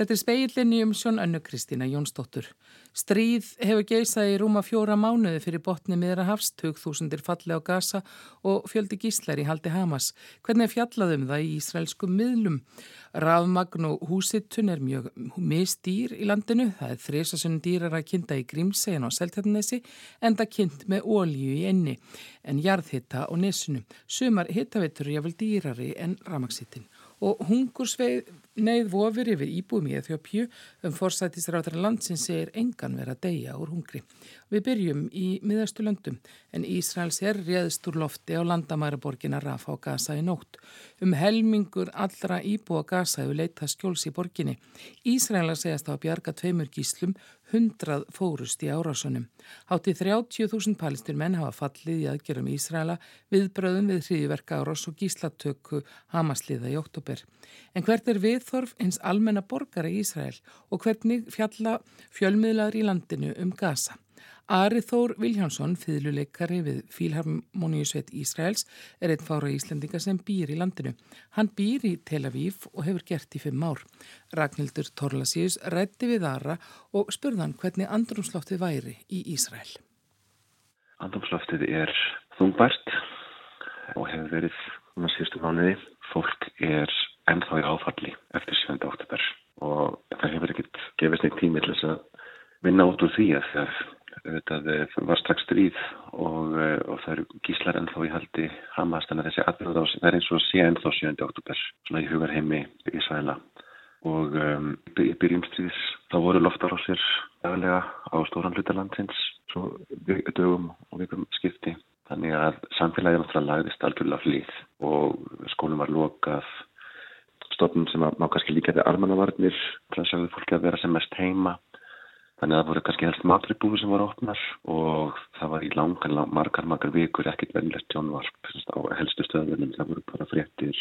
Þetta er speilin í umsjón önnu Kristína Jónsdóttur. Stríð hefur geisað í rúma fjóra mánuði fyrir botni miðra hafst, 2000 falli á Gaza og fjöldi gíslar í haldi Hamas. Hvernig fjallaðum það í Ísraelskum miðlum? Rafmagn og húsittun er mjög mistýr í landinu. Það er þresasunum dýrar að kynnta í Grímsegin og Seltjarnesi en það kynnt með ólíu í enni en jarðhitta og nesunu. Sumar hittavitur jáfnvel dýrari en rafmagsittin og hungursveið neyð vofur yfir íbúum í Eþjópju um forsættisráðar landsins segir engan vera að deyja úr hungri. Við byrjum í miðastu löndum en Ísraels er réðst úr lofti á landamæraborgina Rafa og Gaza í nótt. Um helmingur allra íbúa Gaza hefur leitað skjóls í borginni. Ísraela segast á að bjarga tveimur gíslum, hundrað fórust í árásunum. Hátti 30.000 palestir menn hafa fallið í aðgerum Ísraela viðbröðum við hriðiverka árás og gíslatöku Hamasliða í oktober. En hvert er viðþorf eins almenna borgara í Ísrael og hvernig fjalla fjölmiðlar í landinu um Gaza? Ari Þór Viljánsson, fýðluleikari við Fílharmoníusveit Ísraels, er einn fára íslendinga sem býr í landinu. Hann býr í Tel Aviv og hefur gert í fimm ár. Ragnhildur Torlasíus rætti við Ara og spurðan hvernig andrumsloftið væri í Ísrael. Andrumsloftið er þungbært og hefur verið um að síðustu mánuði. Fólk er ennþá í áfalli eftir 7. oktober og það hefur ekkert gefist neitt tími til þess að vinna út úr því að það það eh, var strax stríð og, eh, og það eru gíslar ennþá í haldi. Hamas þannig að þessi aðbyrða það er eins og sé ennþá 7. oktober svona í hugar heimi í Ísraela. Og um, í byrjum stríðis þá voru loftar á sér daglega á stóran hlutalandsins svo dögum og vikum skipti. Þannig að samfélagið náttúrulega lagðist algjörlega flýð og skólum var lokað. Stofnum sem má kannski líka þegar armannavarnir þannig að sjáðu fólki að vera sem mest heima Þannig að það voru kannski helst matribúi sem var opnar og það var í langan, lang, margar, margar vikur ekkert vennilegt tjónvarp á helstu stöðunum. Það voru bara fréttir,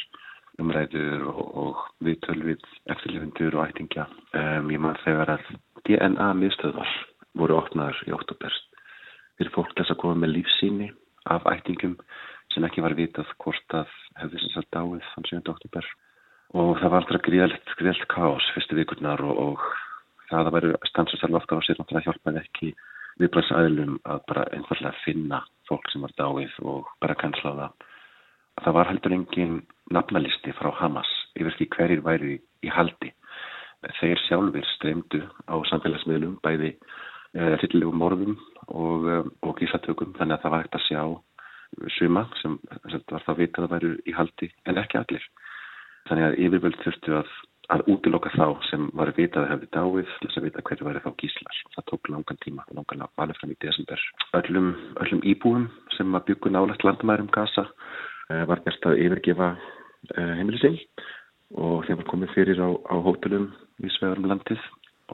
umræður og, og viðtölvið, eftirlifundur og ættingja. Um, ég maður þegar að DNA miðstöðvar voru opnar í óttúberst fyrir fólk þess að koma með lífsíni af ættingum sem ekki var vitað hvort að hefði þess að dáið þann 7. óttúber og það var alltaf gríðalegt, gríðalegt kás fyrstu vikurnar og, og það að vera stansastar lofta á sér náttúrulega hjálpaði ekki viðbræðsæðlum að bara einfallega finna fólk sem var dáið og bara kansla það. Það var heldur engin nafnalisti frá Hamas yfir því hverjir væri í haldi. Þeir sjálfur streymdu á samfélagsmiðlum bæði eh, rillilegum morðum og, eh, og gísatökum þannig að það var ekkert að sjá suma sem, sem var það vitað að væru í haldi en ekki allir. Þannig að yfirvöld þurftu að að útiloka þá sem var að vita að hefði dáið til þess að vita hverju væri þá gíslar. Það tók langan tíma, langan alveg fram í desember. Öllum, öllum íbúum sem að byggja nálagt landamærum Gaza uh, var gert að yfirgefa uh, heimilisinn og þeim var komið fyrir á, á hótelum í svegarum landið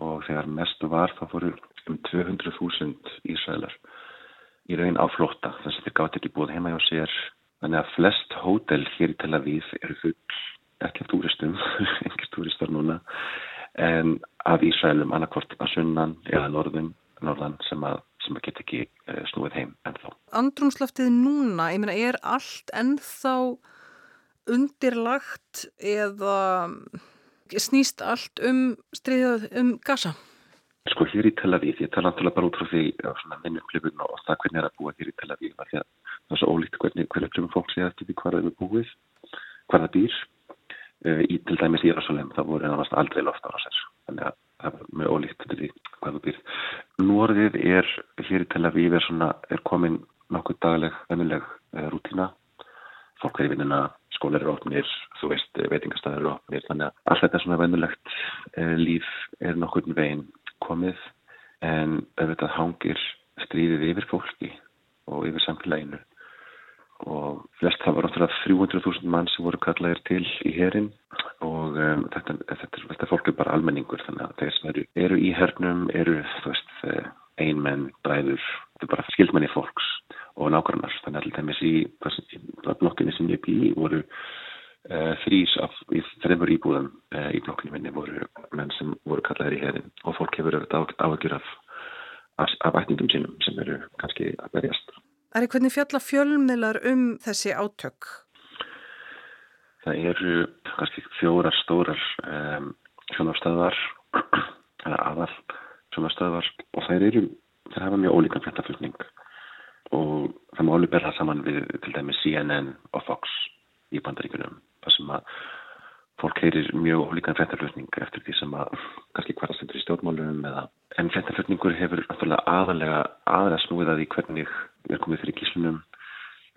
og þegar mestu var þá fóru um 200.000 Ísraelar í raun á flotta þess að þeir gátt ekki búið heima hjá sér. Þannig að flest hótel hér í Tel Aviv eru full ekki af túristum, engir túristar núna, en af Ísraelum annarkvort að sunnan eða norðum, norðan sem að, sem að geta ekki uh, snúið heim ennþá. Andrumslaftið núna, ég meina, er allt ennþá undirlagt eða snýst allt um stríðað um gasa? Sko hér í Tel Aviv, ég tala náttúrulega bara út frá því minni upplifun og það hvernig er að búa hér í Tel Aviv, það er svo ólíkt hvernig, hvernig upplifun fólk sé eftir því hvað er búið, hvað það býr Eh, í til dæmis í Írasolem það voru ennast aldrei loft ára sér þannig að það er mjög ólíkt til því hvað þú býr. Norðið er hér í Tel Aviv er, svona, er komin nokkuð dagleg, vennileg uh, rútina fólk er í vinnina, skólar eru ofnir þú veist, veitingastæðir eru ofnir þannig að allt þetta svona vennilegt uh, líf er nokkur veginn komið. En auðvitað hangir stríðið yfir fólki og yfir samfélaginu og flest það var náttúrulega 300.000 mann sem voru kallaðir til í herin og um, þetta, þetta, þetta fólk er bara almenningur þannig að þeir sem eru, eru í hernum eru eh, einmenn, bræður, þetta er bara skildmenni fólks og nákvæmnar þannig að alltaf í, í blokkinni sem ég bý voru uh, þrýs af þreymur íbúðum uh, í blokkinu minni voru menn sem voru kallaðir í herin og fólk hefur auðvitað áhugjur af, af, af ætningum sínum sem eru kannski að berjast Ari, hvernig fjalla fjölmiðlar um þessi átök? Það eru kannski fjórar stórar um, sjónastöðvar eða aðal sjónastöðvar og þær eru, þær hafa mjög ólíkan fréttaflutning og það má alveg berða saman við til dæmis CNN og Fox í bandaríkunum þar sem að fólk heyrir mjög ólíkan fréttaflutning eftir því sem að kannski hverja stendur í stjórnmálunum eða en fréttaflutningur hefur aðalega aðra snúið að því hvernig við erum komið fyrir gíslunum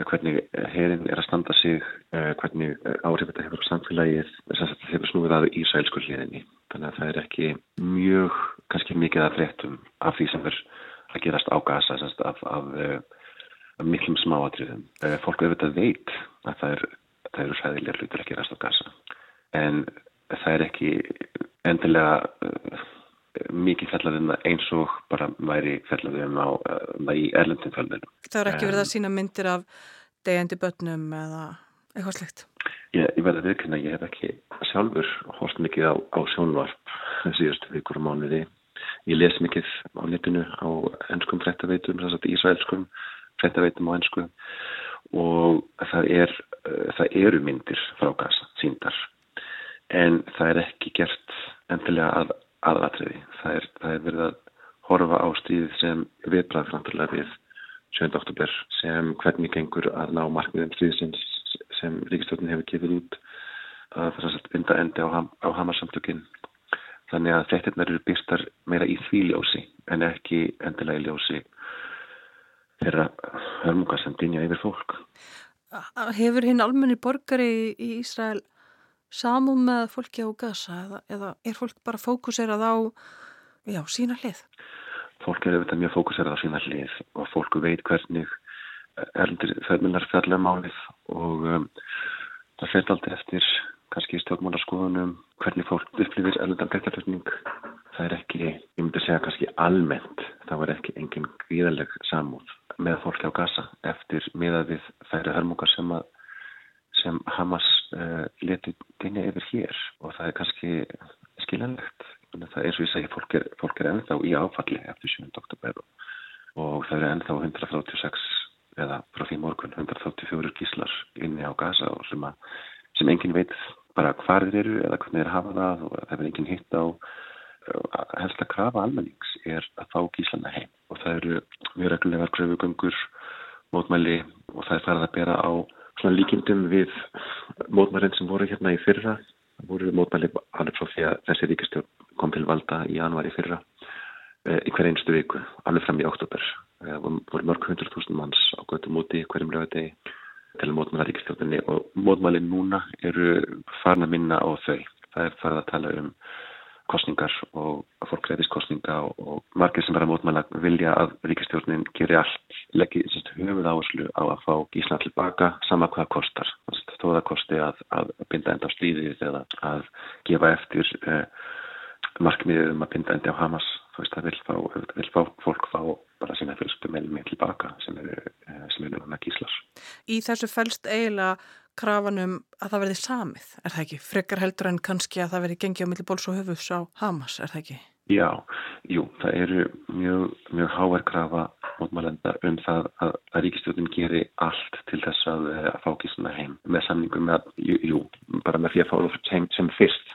hvernig herin er að standa sig eh, hvernig áhrif þetta hefur samfélagið þess að þetta hefur snúið að í sælskur hliðinni þannig að það er ekki mjög kannski mikið að fréttum af því sem er að gerast á gasa af, af, af eh, miklum smáatriðum. Eh, fólk auðvitað veit að það eru er sæðilega hlutur að gerast á gasa en það er ekki endilega uh, mikið fellaðum eins og bara væri fellaðum á uh, í erlendum fellunum. Það er ekki verið að sína myndir af degjandi börnum eða eitthvað slikt? Ég, ég verði að viðkynna, ég hef ekki sjálfur hóst mikið á, á sjónvarp síðustu vikur og mánuði. Ég les mikið á netinu á ennskum frættaveitum, þess að ísraelskum fréttaveitum á ennsku og það, er, uh, það eru myndir frá gasa, síndar en það er ekki gert endilega að, aðatriði það er, það er verið að horfa á stíðið sem viðbræð framfélag við 7. oktober sem hvernig gengur að ná markmiðum stíðisins sem Ríkistjóðin hefur gefið út að það er að binda endi á, á hamarsamtökin þannig að fréttirnar eru byrstar meira í því ljósi en ekki endilega í ljósi þeirra hörmunga sem dinja yfir fólk. Hefur hinn almenni borgari í Ísrael samum með fólki á gasa eða, eða er fólk bara fókuserað á já, sína hlið? Fólk er auðvitað mjög fókuserað á sína hlið og fólku veit hvernig erlendir þörmunar fjallega málið og um, það fyrir alltaf eftir kannski stjórnmálarskoðunum hvernig fólk upplifir erlendan breytarflutning það er ekki, ég myndi segja kannski almennt, það var ekki engin gríðaleg samúð með fólki á gasa eftir miðað við færi hörmungar sem, að, sem Hamas uh, leti dynja yfir hér og það er kannski skiljanlegt. Það er svo ég segi, fólk er, fólk er ennþá í áfalli eftir 7. oktober og, og það er ennþá 136 eða frá því morgun 134 gíslar inni á gasa og sem, að, sem engin veit bara hvað þeir eru eða hvernig þeir hafa það og það er engin hitt á. Helst að krafa almennings er að fá gíslana heim og það eru mjög reglulegar kröfugöngur mótmæli og það er farið að bera á líkindum við mótmælinn sem voru hérna í fyrra. Það voru mótmæli alveg frá því að þessi ríkistjórn kom til valda í januari fyrra e, í hver einstu viku alveg fram í oktober það voru mörg hundru þúsund manns á götu móti hverjum lögadegi til mótmæla ríkistjórnini og mótmæli núna eru farin að minna á þau það er farið að tala um kostningar og að fólk reyðist kostninga og, og margir sem verða mótmæla vilja að ríkistjórnin gerir allt, leggir höfuð áherslu á að fá gísna tilbaka sama hvað kostar. Það kosti að, að binda enda á stríðið eða að gefa eftir eh, markmiðið um að binda endi á Hamas. Það vil fá, vil fá fólk fá bara sína með tilbaka sem eru, eh, eru með gíslar. Í þessu fælst eiginlega krafanum að það verði samið, er það ekki? Frekar heldur en kannski að það verði gengið á millibóls og höfus á Hamas, er það ekki? Já, jú, það eru mjög, mjög háver krafa mótmælenda um það að, að ríkistjóðin geri allt til þess að, eh, að fá gísuna heim með samningum með, jú, jú, bara með því að fá það hengt sem fyrst.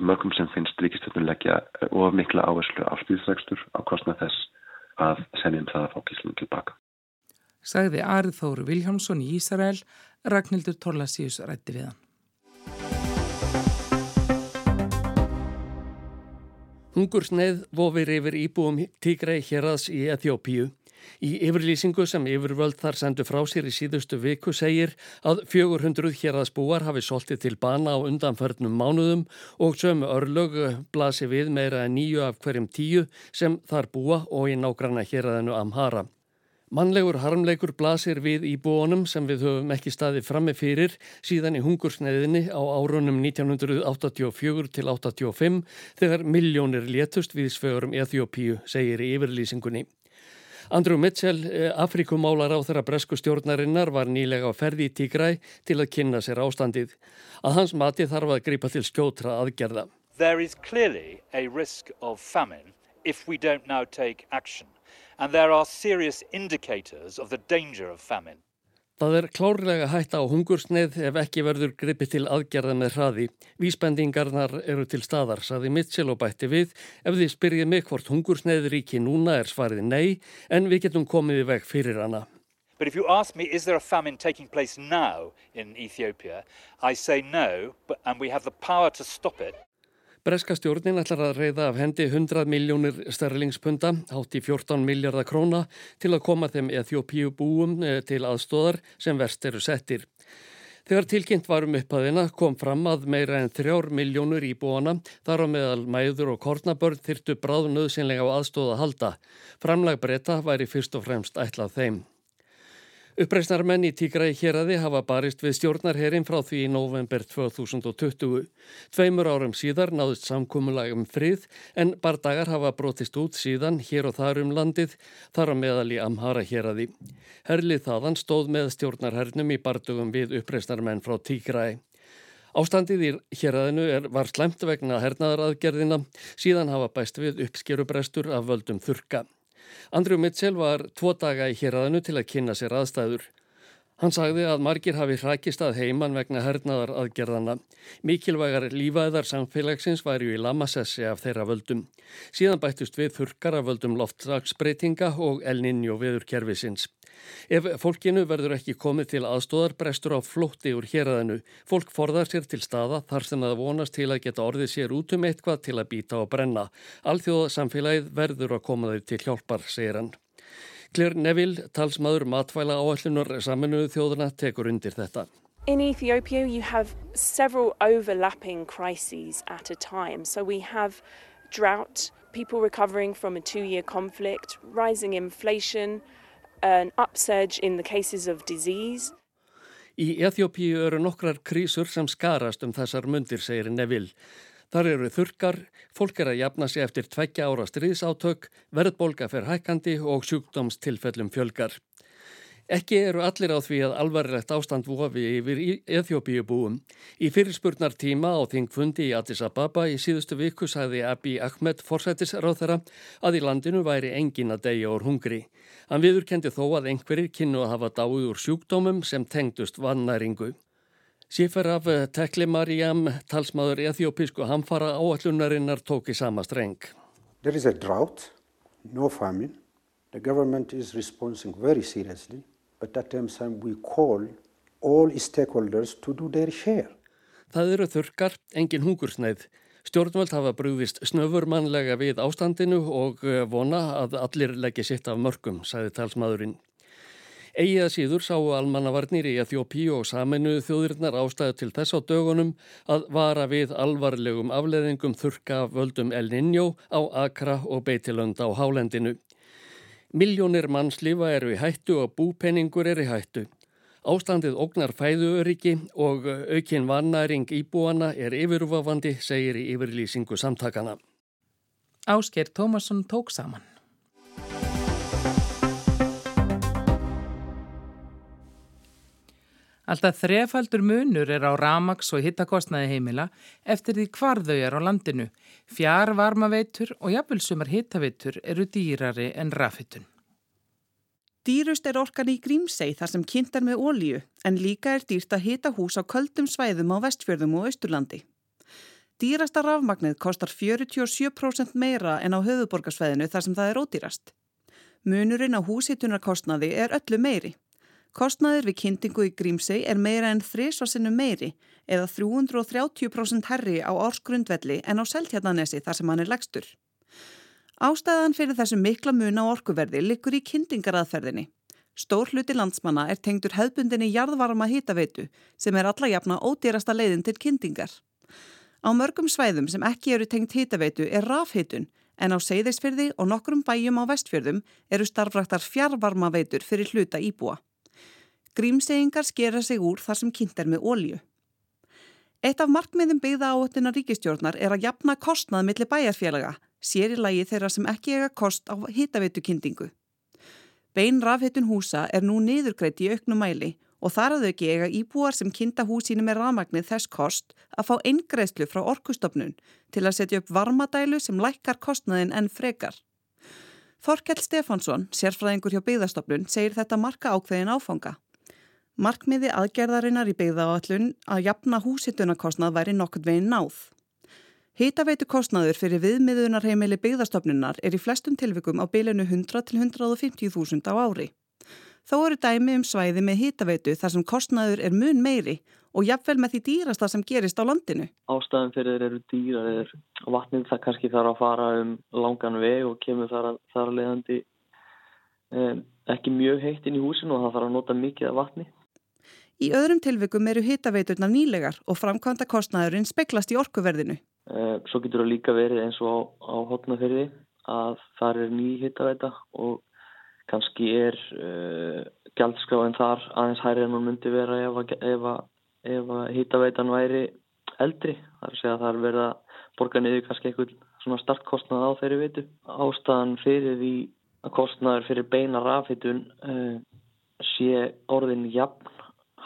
Mörgum sem finnst ríkistjóðin leggja of mikla áherslu á stýðsregstur á kostna þess að senjum það að fá gísuna tilbaka. Sagði Arður Viljámsson í Ísrael Ragnhildur Torlasíus rætti við hann. Hungursneið vofir yfir íbúum Tigrei Hjeraðs í Eþjópíu. Í yfirlýsingu sem yfirvöld þar sendu frá sér í síðustu viku segir að 400 Hjeraðsbúar hafi soltið til bana á undanförnum mánuðum og sömu örlög blasi við meira en nýju af hverjum tíu sem þar búa og í nágranna Hjeraðinu Amhara. Mannlegur harmleikur blasir við íbúanum sem við höfum ekki staði frammi fyrir síðan í hungursneiðinni á árunum 1984 til 85 þegar miljónir létust við svögurum Eþjópíu, segir í yfirlýsingunni. Andrew Mitchell, eh, Afrikumálar á þeirra bresku stjórnarinnar, var nýlega á ferði í Tigræ til að kynna sér ástandið. Að hans mati þarf að gripa til skjótra aðgerða. There is clearly a risk of famine if we don't now take action and there are serious indicators of the danger of famine. Það er klárlega hætta á hungursneið ef ekki verður gripið til aðgerða með hraði. Vísbendingarnar eru til staðar, saði Mitchell og bætti við. Ef þið spyrjið mig hvort hungursneið ríki núna er svarið nei, en við getum komið í veg fyrir hana. But if you ask me, is there a famine taking place now in Ethiopia? I say no, but, and we have the power to stop it. Breska stjórnin ætlar að reyða af hendi 100 miljónir sterlingspunda, hátt í 14 miljardar króna, til að koma þeim Eþjópíu búum eh, til aðstóðar sem verst eru settir. Þegar tilkynnt varum upphæðina kom fram að meira en 3 miljónur íbúana, þar á meðal mæður og kornabörn þyrtu bráðnöðsynlega á aðstóða halda. Framlag breyta væri fyrst og fremst ætlað þeim. Uppreisnarmenn í Tígræi héræði hafa barist við stjórnarherin frá því í november 2020. Tveimur árum síðar náðust samkúmulagum frið en bardagar hafa brotist út síðan hér og þar um landið þar á meðal í Amhara héræði. Herlið þaðan stóð með stjórnarhernum í bardugum við uppreisnarmenn frá Tígræi. Ástandið í héræðinu er, var slemt vegna hernaðaraðgerðina, síðan hafa bæst við uppskerubrestur af völdum þurka. Andrew Mitchell var tvo daga í héræðinu til að kynna sér aðstæður. Hann sagði að margir hafi hrækist að heiman vegna hernaðar aðgerðana. Mikilvægar lífaðar samfélagsins væri í lamassessi af þeirra völdum. Síðan bættust við þurkar af völdum loftslagsbreytinga og elninjó viður kervisins. Ef fólkinu verður ekki komið til aðstóðar brestur á flótti úr héræðinu, fólk forðar sér til staða þar sem það vonast til að geta orðið sér út um eitthvað til að býta og brenna. Alþjóða samfélagið verður að koma þau til hjálpar, segir hann. Claire Neville, talsmaður matvæla áallunar saminuðu þjóðuna, tekur undir þetta. In Ethiopia, you have several overlapping crises at a time. So we have drought, people recovering from a two year conflict, rising inflation, an upsurge in the cases of disease. Í Eþjópíu eru nokkrar krísur sem skarast um þessar mundir, segir Neville. Þar eru þurkar, fólk er að jafna sig eftir tveggja ára stríðsátök, verðbolga fer hækkandi og sjúkdómstilfellum fjölgar. Ekki eru allir á því að alvarlegt ástand vofi yfir Eþjópíu búum. Í fyrirspurnar tíma á þingfundi í Addis Ababa í síðustu viku sagði Abiy Ahmed forsættisráð þeirra að í landinu væri engin að deyja úr hungri. Hann viðurkendi þó að einhverjir kynnu að hafa dáið úr sjúkdómum sem tengdust vannæringu. Sífer af Tekli Mariam, talsmaður Eþjópísku hamfara áallunarinnar tók í sama streng. There is a drought, no famine. The government is responding very seriously. but at the same time we call all stakeholders to do their share. Það eru þurkar, engin hungursneið. Stjórnvöld hafa brúðist snöfurmannlega við ástandinu og eh, vona að allir leggja sitt af mörgum, sagði talsmaðurinn. Egið síður sáu almannavarnir í Þjópi og saminu þjóðirnar ástæðu til þess á dögunum að vara við alvarlegum afleðingum þurka völdum El Niño á Akra og Beitilönd á Hálendinu. Miljónir mannslífa eru í hættu og búpenningur er í hættu. Ástandið ógnar fæðuöryggi og aukinn vannæring íbúana er yfirúfafandi, segir í yfirlýsingu samtakana. Ásker Tómasson tók saman. Alltaf þrefaldur munur er á ramaks og hittakostnaði heimila eftir því hvar þau er á landinu. Fjár varmaveitur og jafnvölsumar hittaveitur eru dýrari en rafhittun. Dýrust er orkan í Grímsei þar sem kynnt er með ólíu en líka er dýrt að hita hús á köldum svæðum á vestfjörðum og austurlandi. Dýrasta rafmagnið kostar 47% meira en á höfuborgarsvæðinu þar sem það er ódýrast. Munurinn á húshittunarkostnaði er öllu meiri. Kostnaðir við kyndingu í Grímsei er meira en þrísvarsinu meiri eða 330% herri á ársgrundvelli en á Seltjarnanesi þar sem hann er legstur. Ástæðan fyrir þessu mikla mun á orkuverði likur í kyndingaraðferðinni. Stór hluti landsmanna er tengdur hefbundinni jarðvarma hýtaveitu sem er alla jafna ódýrasta leiðin til kyndingar. Á mörgum svæðum sem ekki eru tengt hýtaveitu er rafhýtun en á Seyðisfyrði og nokkrum bæjum á vestfjörðum eru starfraktar fjarvarmaveitur fyrir hluta íbúa. Grímseyingar skera sig úr þar sem kynnt er með ólju. Eitt af markmiðum byggða áhutina ríkistjórnar er að jafna kostnað millir bæjarfélaga, sér í lagi þeirra sem ekki eiga kost á hitaveitukynningu. Bein rafheitun húsa er nú niðurgreitt í auknum mæli og þar að þau ekki eiga íbúar sem kynnta húsínu með rafmagnið þess kost að fá eingreðslu frá orkustofnun til að setja upp varmadælu sem lækkar kostnaðin en frekar. Þorkell Stefansson, sérfræðingur hjá byggðastofnun, segir þetta marka ákveðin áfanga. Markmiði aðgerðarinnar í byggðaáallun að jafna húsitunarkostnað væri nokkurt veginn náð. Hitaveitu kostnaður fyrir viðmiðunarheimili byggðastofnunar er í flestum tilvikum á bylunu 100 til 150.000 á ári. Þó eru dæmi um svæði með hitaveitu þar sem kostnaður er mun meiri og jafnvel með því dýrasta sem gerist á landinu. Ástæðan fyrir þeir eru dýrar er vatnið það kannski þarf að fara um langan veg og kemur þar þar að leiðandi eh, ekki mjög heitt inn í húsinu og það þarf að nota mikið af vatni. Í öðrum tilvikum eru hitaveiturna nýlegar og framkvæmda kostnæðurinn speklast í orkuverðinu. Eh, svo getur það líka verið eins og á, á hotnaferði að það er ný hitaveita og kannski er uh, gjaldskráin þar aðeins hærri en hún myndi vera ef ef ef hitaveitan væri eldri. Það er að segja að það er verið að borga niður kannski eitthvað svona startkostnað á þeirri veitu. Ástæðan fyrir því að kostnaður fyrir beina rafhitun uh, sé orðin jafn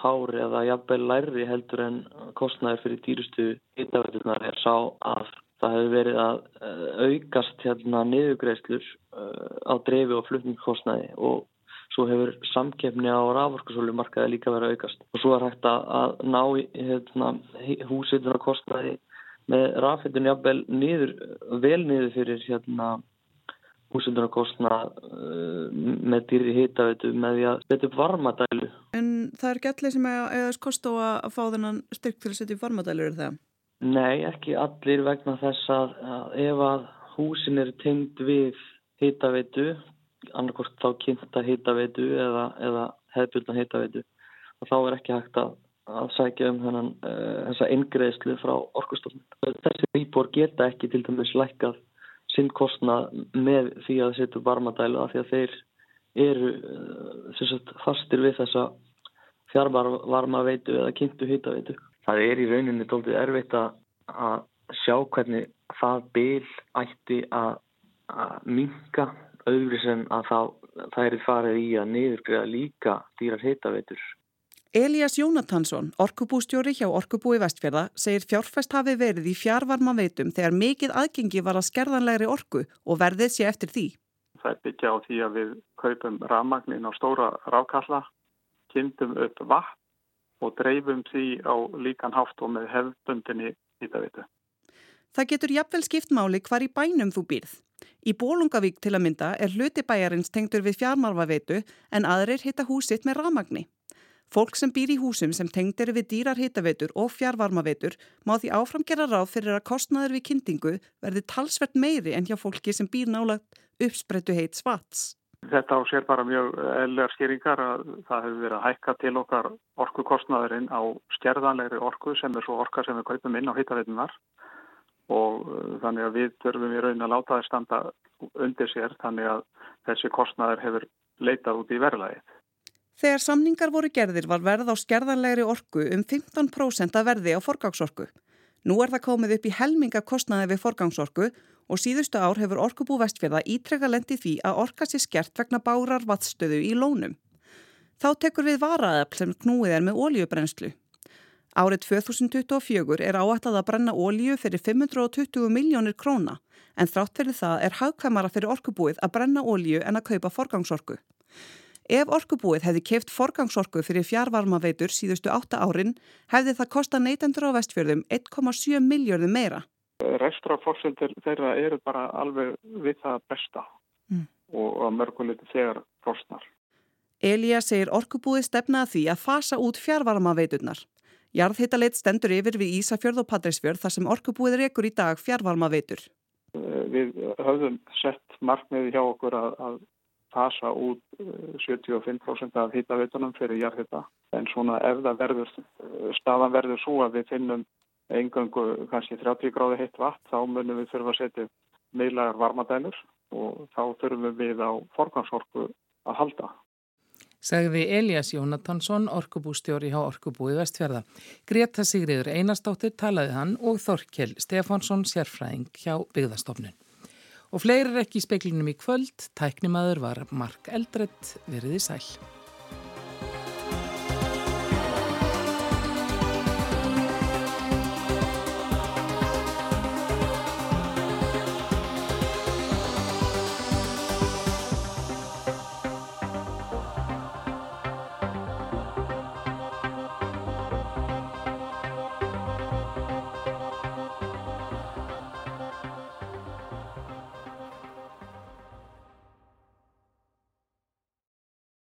hár eða jafnvel lærri heldur en kostnæður fyrir dýrustu hittavætunar er sá að það hefur verið að eh, aukast hérna niðugreislur eh, á dreifi og flutningkostnæði og svo hefur samkefni á raforkasólumarkaði líka verið aukast. Og svo er hægt að ná hérna, húsitunar kostnæði með rafhitun jafnvel niður, vel niður fyrir hérna húsundunarkostna uh, með dýri hýtaveitu með því að setja upp varmadælu. En það er allir sem eða kost á að fá þennan styrk til að setja upp varmadælu, er það? Nei, ekki allir vegna þess að, að ef að húsin eru tengd við hýtaveitu, annarkort þá kynnta hýtaveitu eða, eða hefðbjörna hýtaveitu, þá er ekki hægt að, að sækja um hennan, uh, þessa ingreðslu frá orkustofnun. Þessi íbor geta ekki til dæmis lækkað sinn kostna með því að setja varmadælu af því að þeir eru eh, sagt, fastir við þessa fjárvarma veitu eða kynntu hýta-veitu. Það er í rauninni doldið erfitt að sjá hvernig það byl ætti að, minka auðvitað sem að það, það er farið í að niðurgreða líka dýrar hýta-veitur Elias Jónatansson, orkubústjóri hjá Orkubúi Vestfjörða, segir fjárfæst hafi verið í fjárvarma veitum þegar mikið aðgengi var að skerðanlegri orku og verðið sé eftir því. Það er byggja á því að við kaupum rafmagnin á stóra rákalla, kynntum upp vatn og dreifum því á líkan hátt og með hefðbundinni hýtaveitu. Það getur jafnvel skiptmáli hvar í bænum þú býrð. Í Bólungavík til að mynda er hluti bæjarins tengdur við fjármarfaveitu en aðrir hitta húsitt með rafmagni. Fólk sem býr í húsum sem tengd eru við dýrar hitaveitur og fjárvarmaveitur má því áfram gera ráð fyrir að kostnaður við kyndingu verði talsvert meiri en hjá fólki sem býr nálagt uppsprettu heit svats. Þetta á sér bara mjög eðlegar skýringar að það hefur verið að hækka til okkar orkukostnaðurinn á skerðanlegri orku sem er svo orka sem við kaupum inn á hitaveitunar og uh, þannig að við þurfum í raun að láta það standa undir sér þannig að þessi kostnaður hefur leitað út í verðlægið. Þegar samningar voru gerðir var verð á skerðanlegri orku um 15% að verði á forgangsorku. Nú er það komið upp í helminga kostnaði við forgangsorku og síðustu ár hefur Orkubú Vestfjörða ítrekka lendi því að orka sér skert vegna bárar vatsstöðu í lónum. Þá tekur við varaðapl sem knúið er með ólíubrenslu. Árið 2024 er áætlað að brenna ólíu fyrir 520 miljónir króna en þrátt fyrir það er hagkvæmara fyrir orkubúið að brenna ólíu en að kaupa forgangsorku. Ef orkubúið hefði keift forgangsorku fyrir fjárvarmaveitur síðustu átta árin hefði það kosta neytendur á vestfjörðum 1,7 miljörðum meira. Rekstrafórsendur þeirra eru bara alveg við það besta mm. og að mörguliti þegar fórstnar. Elíja segir orkubúið stefnaði því að fasa út fjárvarmaveiturnar. Jarðhittaleit stendur yfir við Ísafjörð og Patræsfjörð þar sem orkubúið rekur í dag fjárvarmaveitur. Við höfðum sett markmiði hjá okkur að, að fasa út 75% eh, af hýtaveitunum fyrir jarðhýta. En svona ef það verður, eh, staðan verður svo að við finnum engangu kannski 30 gráði heitt vatn, þá munum við þurfa að setja meilagar varmadælur og þá þurfum við á forgansorku að halda. Segði Elias Jónatansson, orkubústjóri hjá Orkubúi Vestfjörða. Greta Sigriður Einarstóttir talaði hann og Þorkjell Stefansson sérfræðing hjá Byggðastofnun. Og fleiri er ekki í speklinum í kvöld, tæknimaður var Mark Eldredd, veriði sæl.